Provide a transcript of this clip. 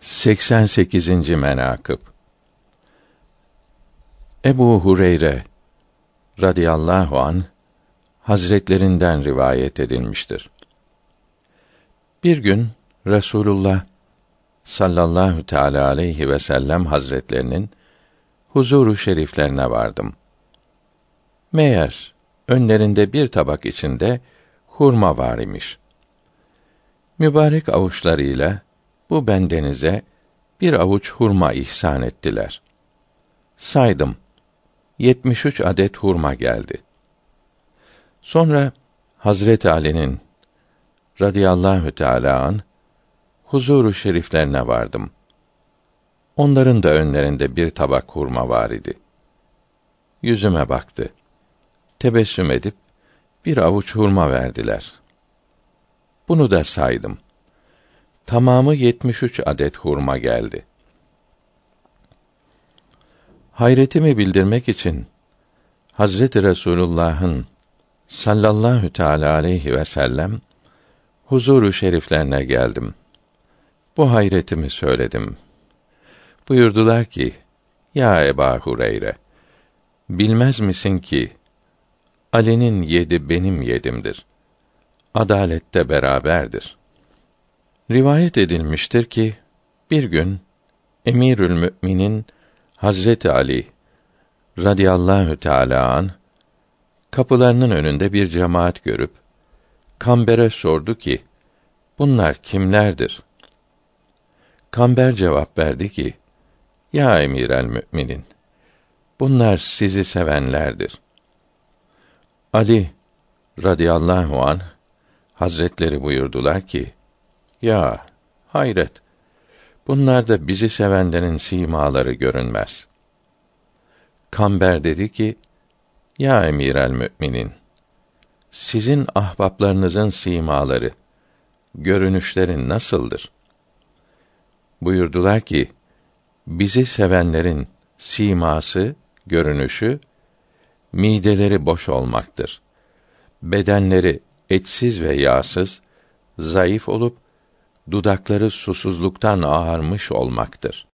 88. menakıb Ebu Hureyre radıyallahu an hazretlerinden rivayet edilmiştir. Bir gün Resulullah sallallahu teala aleyhi ve sellem hazretlerinin huzuru şeriflerine vardım. Meğer önlerinde bir tabak içinde hurma var imiş. Mübarek avuçlarıyla bu bendenize bir avuç hurma ihsan ettiler. Saydım. 73 adet hurma geldi. Sonra Hazret Ali'nin radıyallahu teala an huzuru şeriflerine vardım. Onların da önlerinde bir tabak hurma var idi. Yüzüme baktı. Tebessüm edip bir avuç hurma verdiler. Bunu da saydım tamamı 73 adet hurma geldi. Hayretimi bildirmek için Hazreti Resulullah'ın sallallahu teala aleyhi ve sellem huzuru şeriflerine geldim. Bu hayretimi söyledim. Buyurdular ki: Ya Eba Hureyre, bilmez misin ki Ali'nin yedi benim yedimdir. Adalette beraberdir. Rivayet edilmiştir ki bir gün Emirül Müminin Hazreti Ali radıyallahu teala an kapılarının önünde bir cemaat görüp Kamber'e sordu ki bunlar kimlerdir? Kamber cevap verdi ki ya Emirel Müminin bunlar sizi sevenlerdir. Ali radıyallahu an Hazretleri buyurdular ki ya hayret. Bunlarda bizi sevenlerin simaları görünmez. Kamber dedi ki: Ya Emirel Müminin, sizin ahbaplarınızın simaları, görünüşleri nasıldır? Buyurdular ki: Bizi sevenlerin siması, görünüşü mideleri boş olmaktır. Bedenleri etsiz ve yağsız, zayıf olup dudakları susuzluktan ağarmış olmaktır.